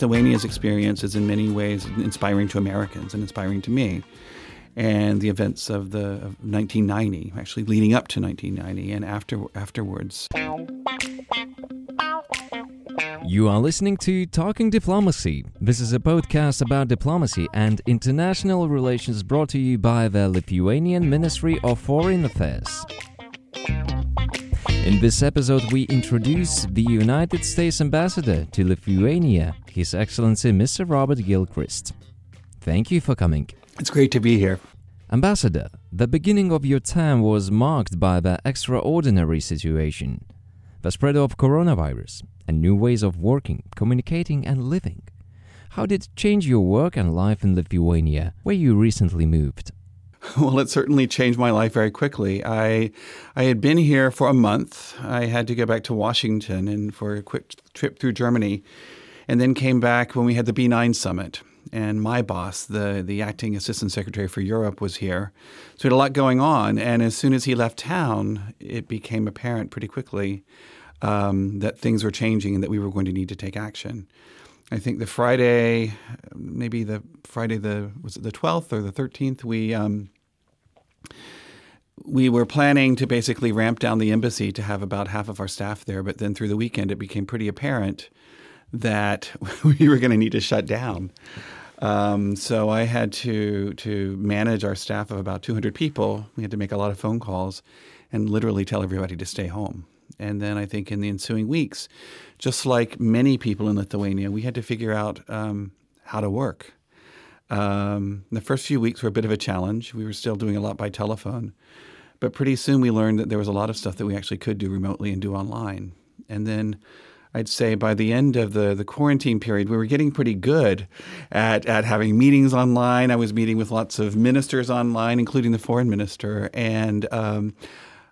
Lithuania's experience is in many ways inspiring to Americans and inspiring to me. And the events of the of 1990, actually leading up to 1990 and after afterwards. You are listening to Talking Diplomacy. This is a podcast about diplomacy and international relations brought to you by the Lithuanian Ministry of Foreign Affairs. In this episode, we introduce the United States Ambassador to Lithuania, His Excellency Mr. Robert Gilchrist. Thank you for coming. It's great to be here. Ambassador, the beginning of your term was marked by the extraordinary situation the spread of coronavirus and new ways of working, communicating, and living. How did it change your work and life in Lithuania, where you recently moved? Well, it certainly changed my life very quickly. I I had been here for a month. I had to go back to Washington and for a quick trip through Germany, and then came back when we had the B9 summit. And my boss, the the acting assistant secretary for Europe, was here. So we had a lot going on. And as soon as he left town, it became apparent pretty quickly um, that things were changing and that we were going to need to take action. I think the Friday, maybe the Friday the was it the twelfth or the thirteenth, we um, we were planning to basically ramp down the embassy to have about half of our staff there, but then through the weekend it became pretty apparent that we were going to need to shut down. Um, so I had to to manage our staff of about 200 people. We had to make a lot of phone calls and literally tell everybody to stay home. And then I think in the ensuing weeks, just like many people in Lithuania, we had to figure out um, how to work. Um, the first few weeks were a bit of a challenge. We were still doing a lot by telephone. But pretty soon we learned that there was a lot of stuff that we actually could do remotely and do online. And then I'd say by the end of the, the quarantine period, we were getting pretty good at, at having meetings online. I was meeting with lots of ministers online, including the foreign minister. And um,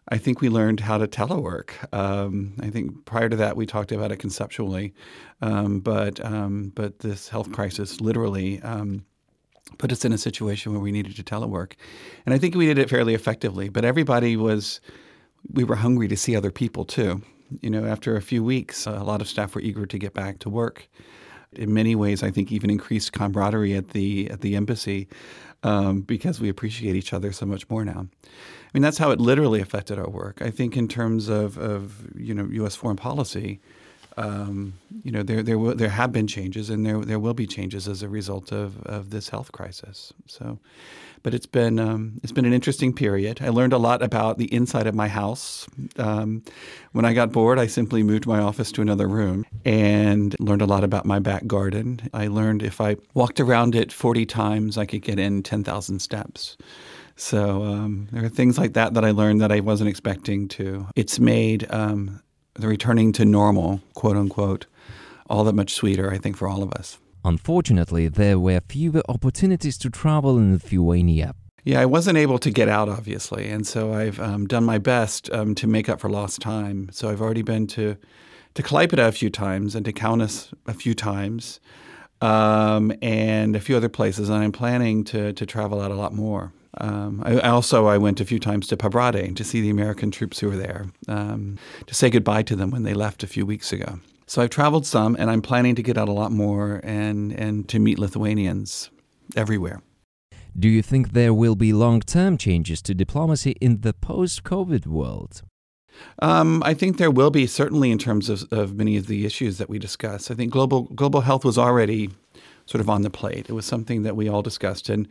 I think we learned how to telework. Um, I think prior to that, we talked about it conceptually. Um, but, um, but this health crisis literally um, put us in a situation where we needed to telework. And I think we did it fairly effectively. But everybody was, we were hungry to see other people too. You know, after a few weeks, a lot of staff were eager to get back to work. In many ways, I think even increased camaraderie at the at the embassy um, because we appreciate each other so much more now. I mean, that's how it literally affected our work. I think in terms of, of you know U.S. foreign policy, um, you know, there there will, there have been changes, and there there will be changes as a result of, of this health crisis. So, but it's been um, it's been an interesting period. I learned a lot about the inside of my house. Um, when I got bored, I simply moved my office to another room and learned a lot about my back garden. I learned if I walked around it forty times, I could get in ten thousand steps. So um, there are things like that that I learned that I wasn't expecting to. It's made um, the returning to normal, quote unquote, all that much sweeter, I think, for all of us. Unfortunately, there were fewer opportunities to travel in Lithuania. Yeah, I wasn't able to get out, obviously, and so I've um, done my best um, to make up for lost time. So I've already been to to Klaipeda a few times and to Kaunas a few times, um, and a few other places, and I'm planning to to travel out a lot more. Um, I, also I went a few times to Pabradė to see the American troops who were there, um, to say goodbye to them when they left a few weeks ago. So I've traveled some, and I'm planning to get out a lot more and and to meet Lithuanians everywhere. Do you think there will be long-term changes to diplomacy in the post-COVID world? Um, I think there will be certainly in terms of, of many of the issues that we discuss. I think global global health was already sort of on the plate. It was something that we all discussed, and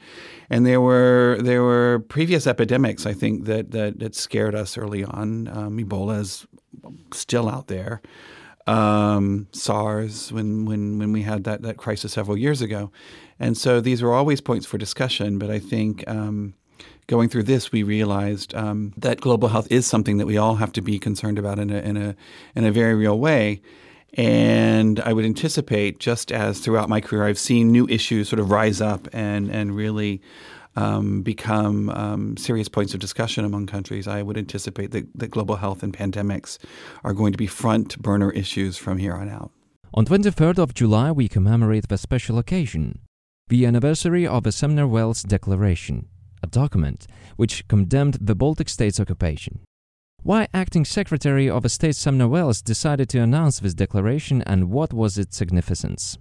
and there were there were previous epidemics I think that that, that scared us early on. Um, Ebola is still out there. Um, SARS when when when we had that that crisis several years ago, and so these were always points for discussion. But I think. Um, going through this, we realized um, that global health is something that we all have to be concerned about in a in a in a very real way. And I would anticipate, just as throughout my career, I've seen new issues sort of rise up and, and really um, become um, serious points of discussion among countries. I would anticipate that, that global health and pandemics are going to be front burner issues from here on out. On 23rd of July, we commemorate the special occasion, the anniversary of the Sumner Welles Declaration, a document which condemned the Baltic states' occupation. Why acting Secretary of State Sumner Welles decided to announce this declaration and what was its significance?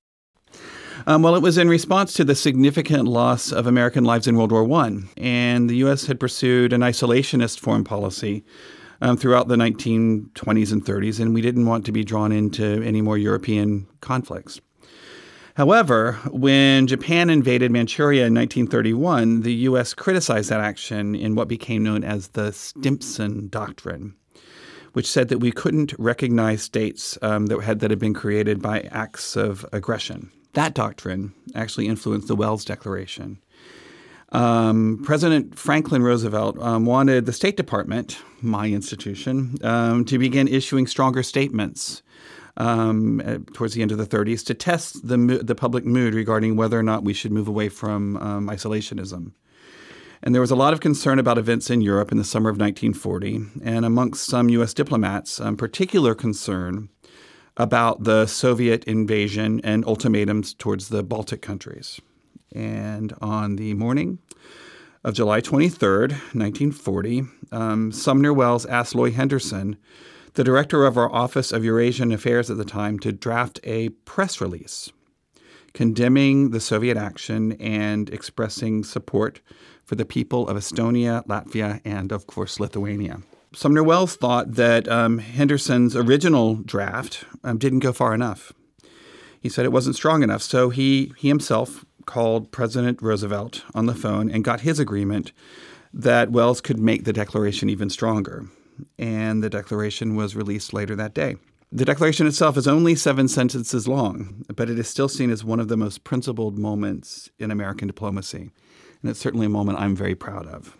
Um, well, it was in response to the significant loss of American lives in World War I, and the U.S. had pursued an isolationist foreign policy um, throughout the 1920s and 30s, and we didn't want to be drawn into any more European conflicts. However, when Japan invaded Manchuria in 1931, the U.S. criticized that action in what became known as the Stimson Doctrine, which said that we couldn't recognize states um, that, had, that had been created by acts of aggression. That doctrine actually influenced the Welles Declaration. Um, President Franklin Roosevelt um, wanted the State Department, my institution, um, to begin issuing stronger statements um, towards the end of the 30s to test the, the public mood regarding whether or not we should move away from um, isolationism. And there was a lot of concern about events in Europe in the summer of 1940, and amongst some U.S. diplomats, um, particular concern about the Soviet invasion and ultimatums towards the Baltic countries. And on the morning of July 23rd, 1940, um, Sumner Welles asked Loy Henderson the director of our Office of Eurasian Affairs at the time to draft a press release condemning the Soviet action and expressing support for the people of Estonia, Latvia, and of course Lithuania. Sumner Welles thought that um, Henderson's original draft um, didn't go far enough. He said it wasn't strong enough, so he, he himself called President Roosevelt on the phone and got his agreement that Welles could make the declaration even stronger and the declaration was released later that day. The declaration itself is only seven sentences long, but it is still seen as one of the most principled moments in American diplomacy. And it's certainly a moment I'm very proud of.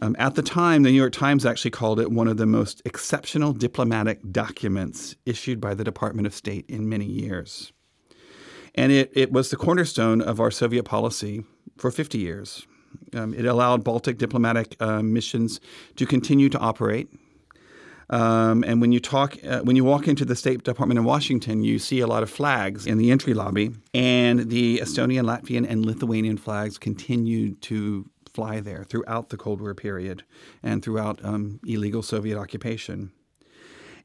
Um, at the time, the New York Times actually called it one of the most exceptional diplomatic documents issued by the Department of State in many years. And it, it was the cornerstone of our Soviet policy for 50 years. Um, it allowed Baltic diplomatic uh, missions to continue to operate. Um, and when you talk, uh, when you walk into the State Department in Washington, you see a lot of flags in the entry lobby, and the Estonian, Latvian, and Lithuanian flags continued to fly there throughout the Cold War period and throughout um, illegal Soviet occupation.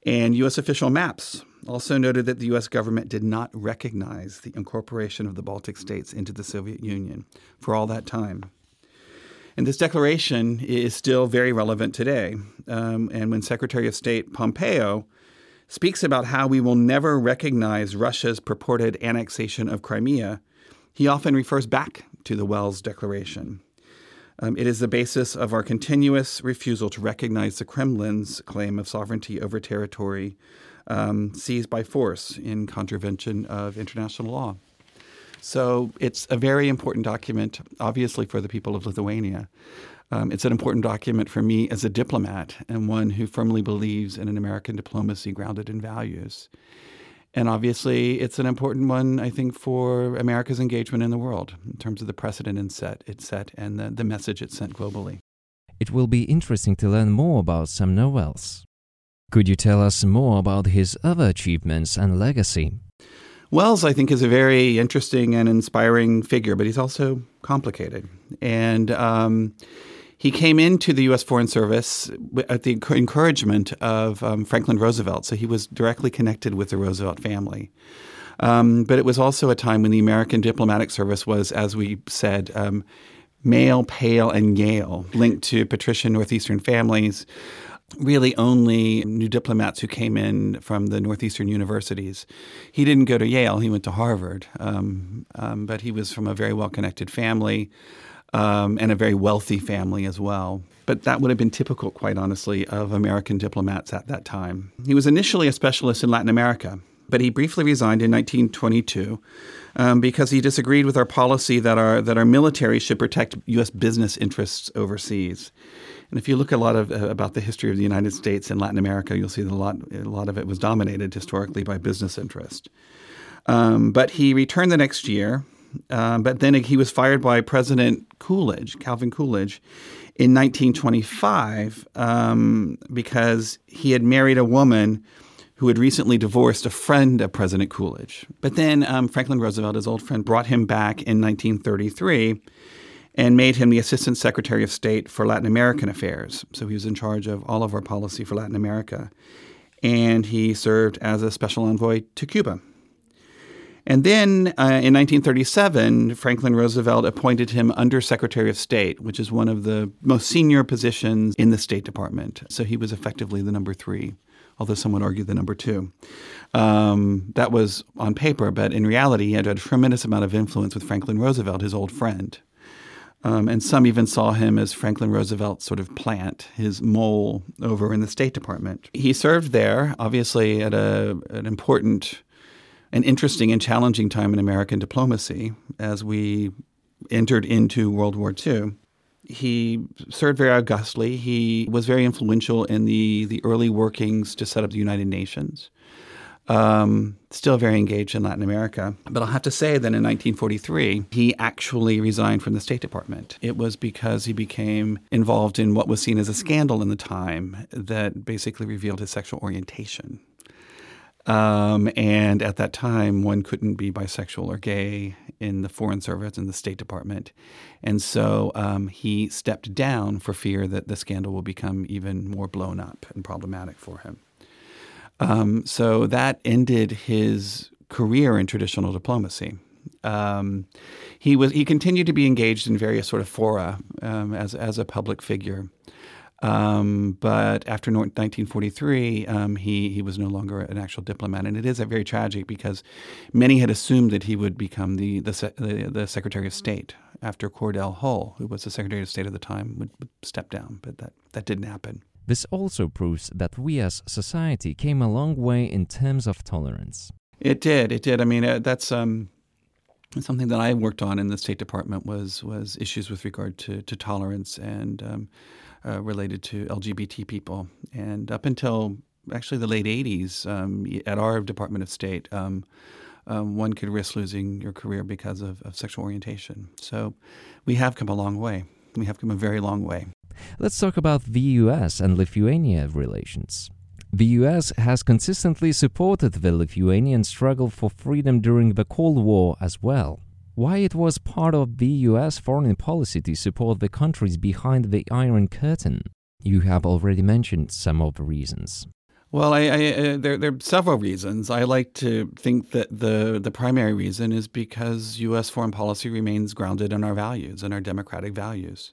And U.S. official maps also noted that the U.S. government did not recognize the incorporation of the Baltic states into the Soviet Union for all that time. And this declaration is still very relevant today. Um, and when Secretary of State Pompeo speaks about how we will never recognize Russia's purported annexation of Crimea, he often refers back to the Welles Declaration. Um, it is the basis of our continuous refusal to recognize the Kremlin's claim of sovereignty over territory um, seized by force in contravention of international law. So it's a very important document, obviously, for the people of Lithuania. Um, it's an important document for me as a diplomat and one who firmly believes in an American diplomacy grounded in values. And obviously, it's an important one, I think, for America's engagement in the world in terms of the precedent it set, it set and the, the message it sent globally. It will be interesting to learn more about Sumner Welles. Could you tell us more about his other achievements and legacy? Welles, I think, is a very interesting and inspiring figure, but he's also complicated. And um, he came into the U.S. Foreign Service at the encouragement of um, Franklin Roosevelt, so he was directly connected with the Roosevelt family. Um, but it was also a time when the American diplomatic service was, as we said, um, male, pale, and Yale, linked to patrician Northeastern families really only new diplomats who came in from the Northeastern universities. He didn't go to Yale, he went to Harvard, um, um, but he was from a very well connected family um, and a very wealthy family as well. But that would have been typical, quite honestly, of American diplomats at that time. He was initially a specialist in Latin America, but he briefly resigned in 1922 um, because he disagreed with our policy that our, that our military should protect U.S. business interests overseas. And if you look a lot of uh, about the history of the United States and Latin America, you'll see that a lot a lot of it was dominated historically by business interest. Um, but he returned the next year. Um, but then he was fired by President Coolidge, Calvin Coolidge, in 1925 um, because he had married a woman who had recently divorced a friend of President Coolidge. But then um, Franklin Roosevelt, his old friend, brought him back in 1933 and made him the Assistant Secretary of State for Latin American Affairs. So he was in charge of all of our policy for Latin America. And he served as a special envoy to Cuba. And then uh, in 1937, Franklin Roosevelt appointed him Under Secretary of State, which is one of the most senior positions in the State Department. So he was effectively the number three, although some would argue the number two. Um, that was on paper, but in reality, he had a tremendous amount of influence with Franklin Roosevelt, his old friend. Um, and some even saw him as Franklin Roosevelt's sort of plant, his mole over in the State Department. He served there, obviously, at a, an important, an interesting and challenging time in American diplomacy as we entered into World War II. He served very augustly. He was very influential in the, the early workings to set up the United Nations um, still very engaged in Latin America. But I'll have to say that in 1943, he actually resigned from the State Department. It was because he became involved in what was seen as a scandal in the time that basically revealed his sexual orientation. Um, and at that time, one couldn't be bisexual or gay in the Foreign Service in the State Department. And so um, he stepped down for fear that the scandal will become even more blown up and problematic for him. Um, so that ended his career in traditional diplomacy. Um, he was he continued to be engaged in various sort of fora um, as as a public figure, um, but after 1943, um, he he was no longer an actual diplomat, and it is very tragic because many had assumed that he would become the the, the, the Secretary of State after Cordell Hull, who was the Secretary of State at the time, would, would step down, but that that didn't happen. This also proves that we as society came a long way in terms of tolerance. It did. It did. I mean, uh, that's um, something that I worked on in the State Department was was issues with regard to, to tolerance and um, uh, related to LGBT people. And up until actually the late '80s, um, at our Department of State, um, um, one could risk losing your career because of, of sexual orientation. So we have come a long way. We have come a very long way. Let's talk about the US and Lithuania relations. The US has consistently supported the Lithuanian struggle for freedom during the Cold War as well. Why it was part of the US foreign policy to support the countries behind the Iron Curtain? You have already mentioned some of the reasons. Well, I, I, uh, there, there are several reasons. I like to think that the, the primary reason is because U.S. foreign policy remains grounded in our values and our democratic values.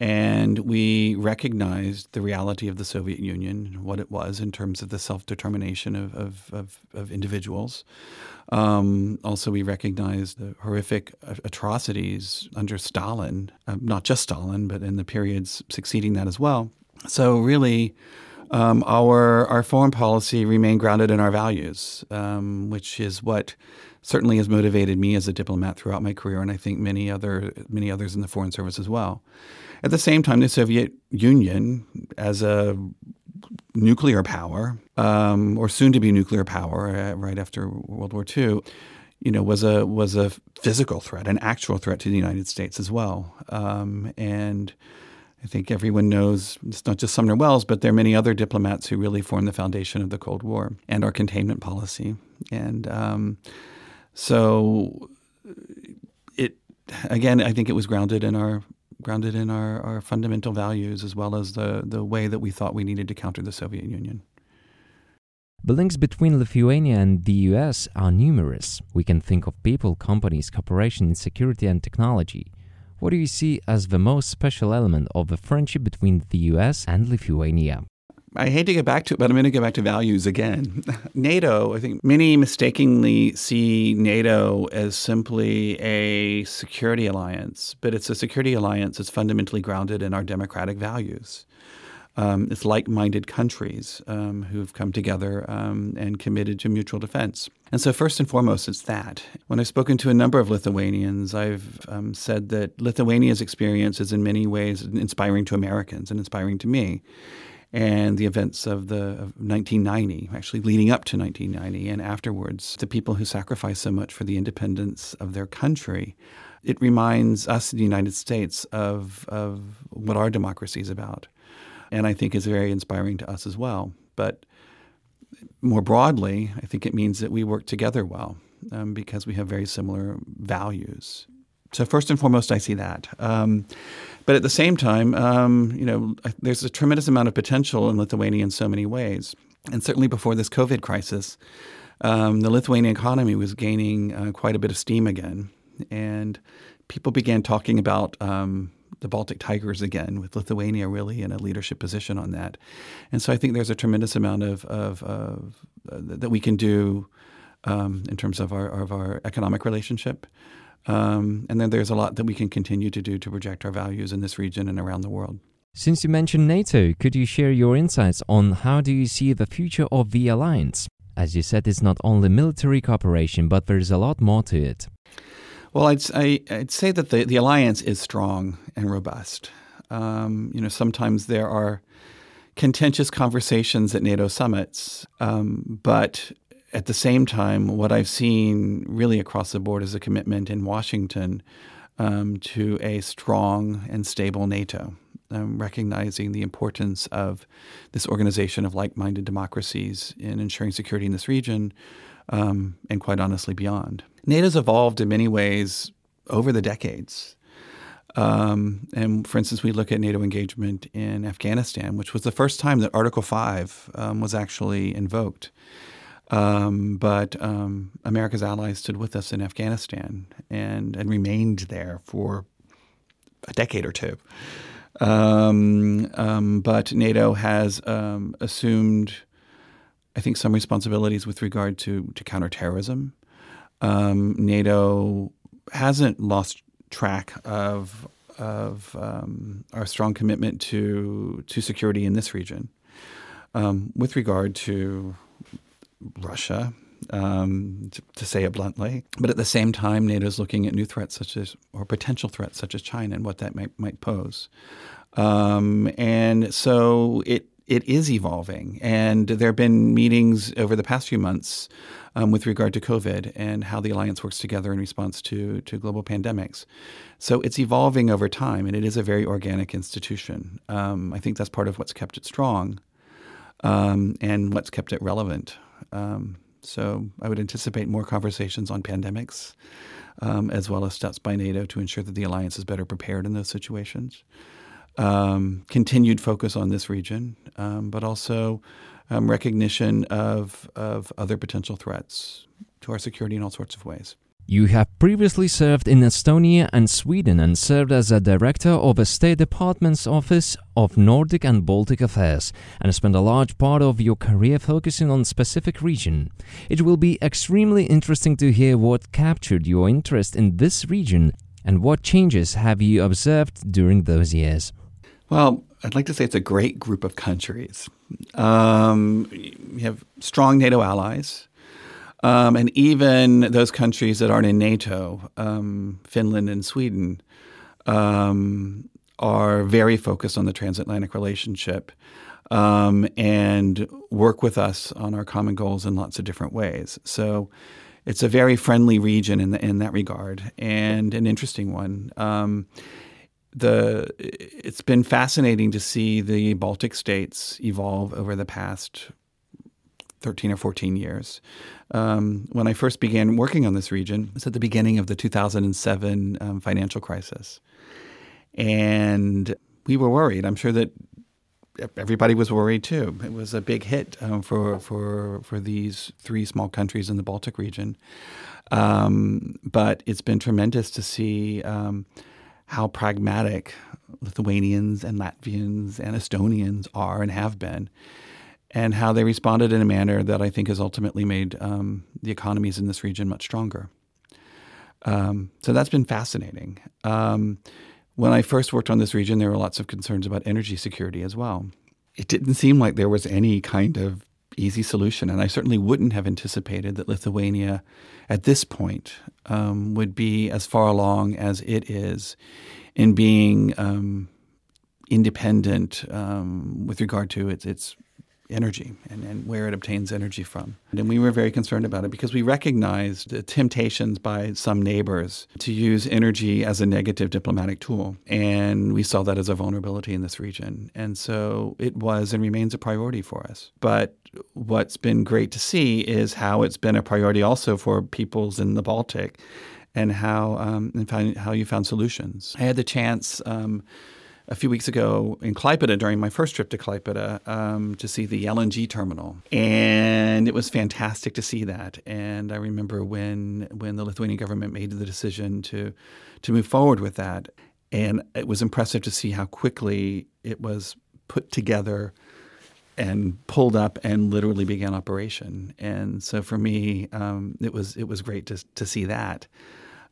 And we recognized the reality of the Soviet Union, what it was in terms of the self determination of, of, of, of, individuals. Um, also, we recognized the horrific atrocities under Stalin, uh, not just Stalin, but in the periods succeeding that as well. So, really, um, our, our foreign policy remained grounded in our values, um, which is what certainly has motivated me as a diplomat throughout my career, and I think many other many others in the Foreign Service as well. At the same time, the Soviet Union, as a nuclear power, um, or soon to be nuclear power, uh, right after World War II, you know, was a was a physical threat, an actual threat to the United States as well. Um, and I think everyone knows it's not just Sumner Welles, but there are many other diplomats who really formed the foundation of the Cold War and our containment policy. And um, so, it again, I think it was grounded in our grounded in our, our fundamental values as well as the, the way that we thought we needed to counter the Soviet Union. The links between Lithuania and the US are numerous. We can think of people, companies, cooperation in security and technology. What do you see as the most special element of the friendship between the US and Lithuania? I hate to get back to it, but I'm going to go back to values again. NATO, I think many mistakenly see NATO as simply a security alliance, but it's a security alliance that's fundamentally grounded in our democratic values. Um, it's like minded countries um, who've come together um, and committed to mutual defense. And so, first and foremost, it's that. When I've spoken to a number of Lithuanians, I've um, said that Lithuania's experience is in many ways inspiring to Americans and inspiring to me and the events of the of 1990, actually leading up to 1990 and afterwards, the people who sacrificed so much for the independence of their country. It reminds us in the United States of, of what our democracy is about. And I think is very inspiring to us as well. But more broadly, I think it means that we work together well um, because we have very similar values. So first and foremost, I see that. Um, but at the same time, um, you know, there's a tremendous amount of potential in Lithuania in so many ways. And certainly before this COVID crisis, um, the Lithuanian economy was gaining uh, quite a bit of steam again, and people began talking about um, the Baltic Tigers again, with Lithuania really in a leadership position on that. And so I think there's a tremendous amount of, of, of uh, that we can do um, in terms of our, of our economic relationship. Um, and then there's a lot that we can continue to do to project our values in this region and around the world. Since you mentioned NATO, could you share your insights on how do you see the future of the alliance? As you said, it's not only military cooperation, but there's a lot more to it. Well, I'd, I, would say that the, the alliance is strong and robust. Um, you know, sometimes there are contentious conversations at NATO summits, um, but at the same time, what I've seen really across the board is a commitment in Washington um, to a strong and stable NATO um, recognizing the importance of this organization of like minded democracies in ensuring security in this region um, and quite honestly beyond. NATO's evolved in many ways over the decades. Um, and for instance, we look at NATO engagement in Afghanistan, which was the first time that Article 5 um, was actually invoked. Um, but um, America's allies stood with us in Afghanistan and, and remained there for a decade or two. Um, um, but NATO has um, assumed, I think, some responsibilities with regard to, to counterterrorism. Um, NATO hasn't lost track of of our strong commitment to to security in this region. With regard to Russia, um, to, to, say it bluntly. But at the same time, NATO is looking at new threats such as, or potential threats such as China and what that might, might pose. Um, and so it it is evolving, and there have been meetings over the past few months um, with regard to COVID and how the alliance works together in response to to global pandemics. So it's evolving over time, and it is a very organic institution. Um, I think that's part of what's kept it strong, um, and what's kept it relevant. Um, so I would anticipate more conversations on pandemics, um, as well as steps by NATO to ensure that the alliance is better prepared in those situations. Um, continued focus on this region, um, but also um, recognition of, of other potential threats to our security in all sorts of ways. You have previously served in Estonia and Sweden and served as a director of the State Department's Office of Nordic and Baltic Affairs and spent a large part of your career focusing on specific region. It will be extremely interesting to hear what captured your interest in this region and what changes have you observed during those years. Well, I'd like to say it's a great group of countries. Um, we have strong NATO allies. Um, and even those countries that aren't in NATO, um, Finland and Sweden, um, are very focused on the transatlantic relationship um, and work with us on our common goals in lots of different ways. So it's a very friendly region in, the, in that regard and an interesting one. Um, the it's been fascinating to see the Baltic states evolve over the past 13 or 14 years. Um, when I first began working on this region, it was at the beginning of the 2007 um, financial crisis. And we were worried. I'm sure that everybody was worried too. It was a big hit um, for, for, for these three small countries in the Baltic region. Um, but it's been tremendous to see um, how pragmatic Lithuanians and Latvians and Estonians are and have been and how they responded in a manner that I think has ultimately made um, the economies in this region much stronger. Um, so that's been fascinating. Um, when I first worked on this region, there were lots of concerns about energy security as well. It didn't seem like there was any kind of easy solution, and I certainly wouldn't have anticipated that Lithuania, at this point, um, would be as far along as it is in being um, independent um, with regard to its its energy and, and where it obtains energy from. And we were very concerned about it because we recognized the temptations by some neighbors to use energy as a negative diplomatic tool. And we saw that as a vulnerability in this region. And so it was and remains a priority for us. But what's been great to see is how it's been a priority also for peoples in the Baltic and how um, and how you found solutions. I had the chance um, a few weeks ago in Klaipeda during my first trip to Klaipeda um, to see the LNG terminal, and it was fantastic to see that. And I remember when when the Lithuanian government made the decision to to move forward with that, and it was impressive to see how quickly it was put together and pulled up and literally began operation. And so for me, um, it was it was great to to see that.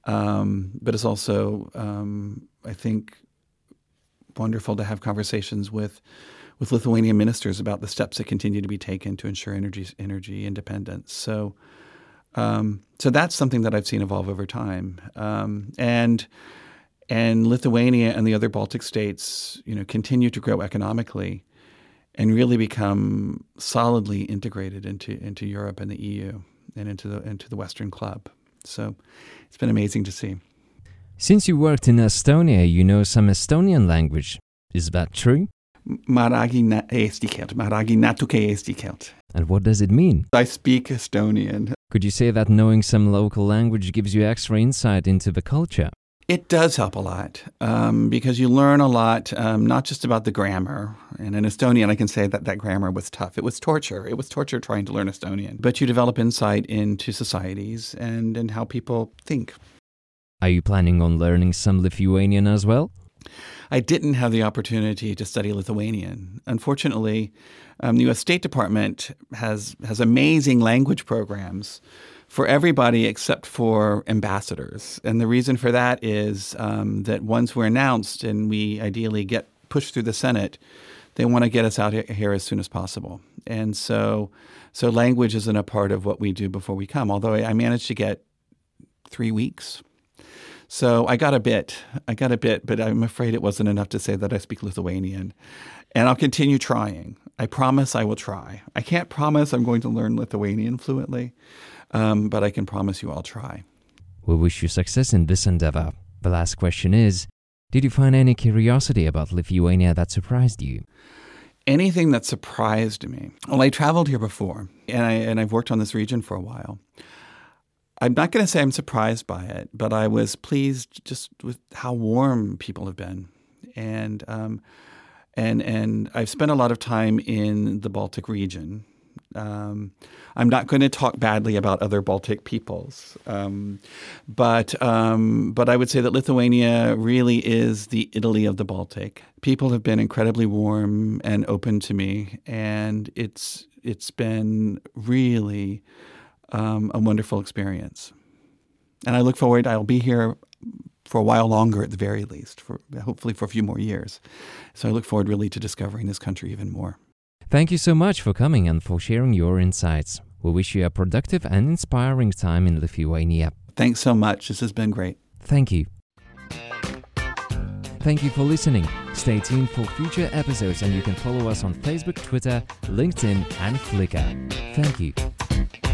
Um, but it's also, um, I think, wonderful to have conversations with with Lithuanian ministers about the steps that continue to be taken to ensure energy energy independence. So, um, so that's something that I've seen evolve over time, um, and and Lithuania and the other Baltic states, you know, continue to grow economically and really become solidly integrated into into Europe and the EU and into the into the Western club. So it's been amazing to see. Since you worked in Estonia, you know some Estonian language. Is that true? Maragi eesti keelt, maragi natuke eesti keelt. And what does it mean? I speak Estonian. Could you say that knowing some local language gives you extra insight into the culture? It does help a lot um, because you learn a lot, um, not just about the grammar. And in Estonian, I can say that that grammar was tough. It was torture. It was torture trying to learn Estonian. But you develop insight into societies and, and how people think. Are you planning on learning some Lithuanian as well? I didn't have the opportunity to study Lithuanian. Unfortunately, um, the U.S. State Department has has amazing language programs for everybody except for ambassadors. And the reason for that is um, that once we're announced and we ideally get pushed through the Senate, they want to get us out here as soon as possible. And so, so language isn't a part of what we do before we come. Although I managed to get three weeks. So I got a bit. I got a bit, but I'm afraid it wasn't enough to say that I speak Lithuanian. And I'll continue trying. I promise I will try. I can't promise I'm going to learn Lithuanian fluently, um, but I can promise you I'll try. We wish you success in this endeavor. The last question is Did you find any curiosity about Lithuania that surprised you? Anything that surprised me. Well, I traveled here before, and, I, and I've worked on this region for a while. I'm not going to say I'm surprised by it, but I was pleased just with how warm people have been, and um, and and I've spent a lot of time in the Baltic region, um, I'm not going to talk badly about other Baltic peoples, um, but um, but I would say that Lithuania really is the Italy of the Baltic. People have been incredibly warm and open to me, and it's it's been really um, a wonderful experience. And I look forward. I'll be here for a while longer, at the very least, for hopefully for a few more years. So I look forward really to discovering this country even more. Thank you so much for coming and for sharing your insights. We wish you a productive and inspiring time in Lithuania. Thanks so much. This has been great. Thank you. Thank you for listening. Stay tuned for future episodes and you can follow us on Facebook, Twitter, LinkedIn, and Flickr. Thank you.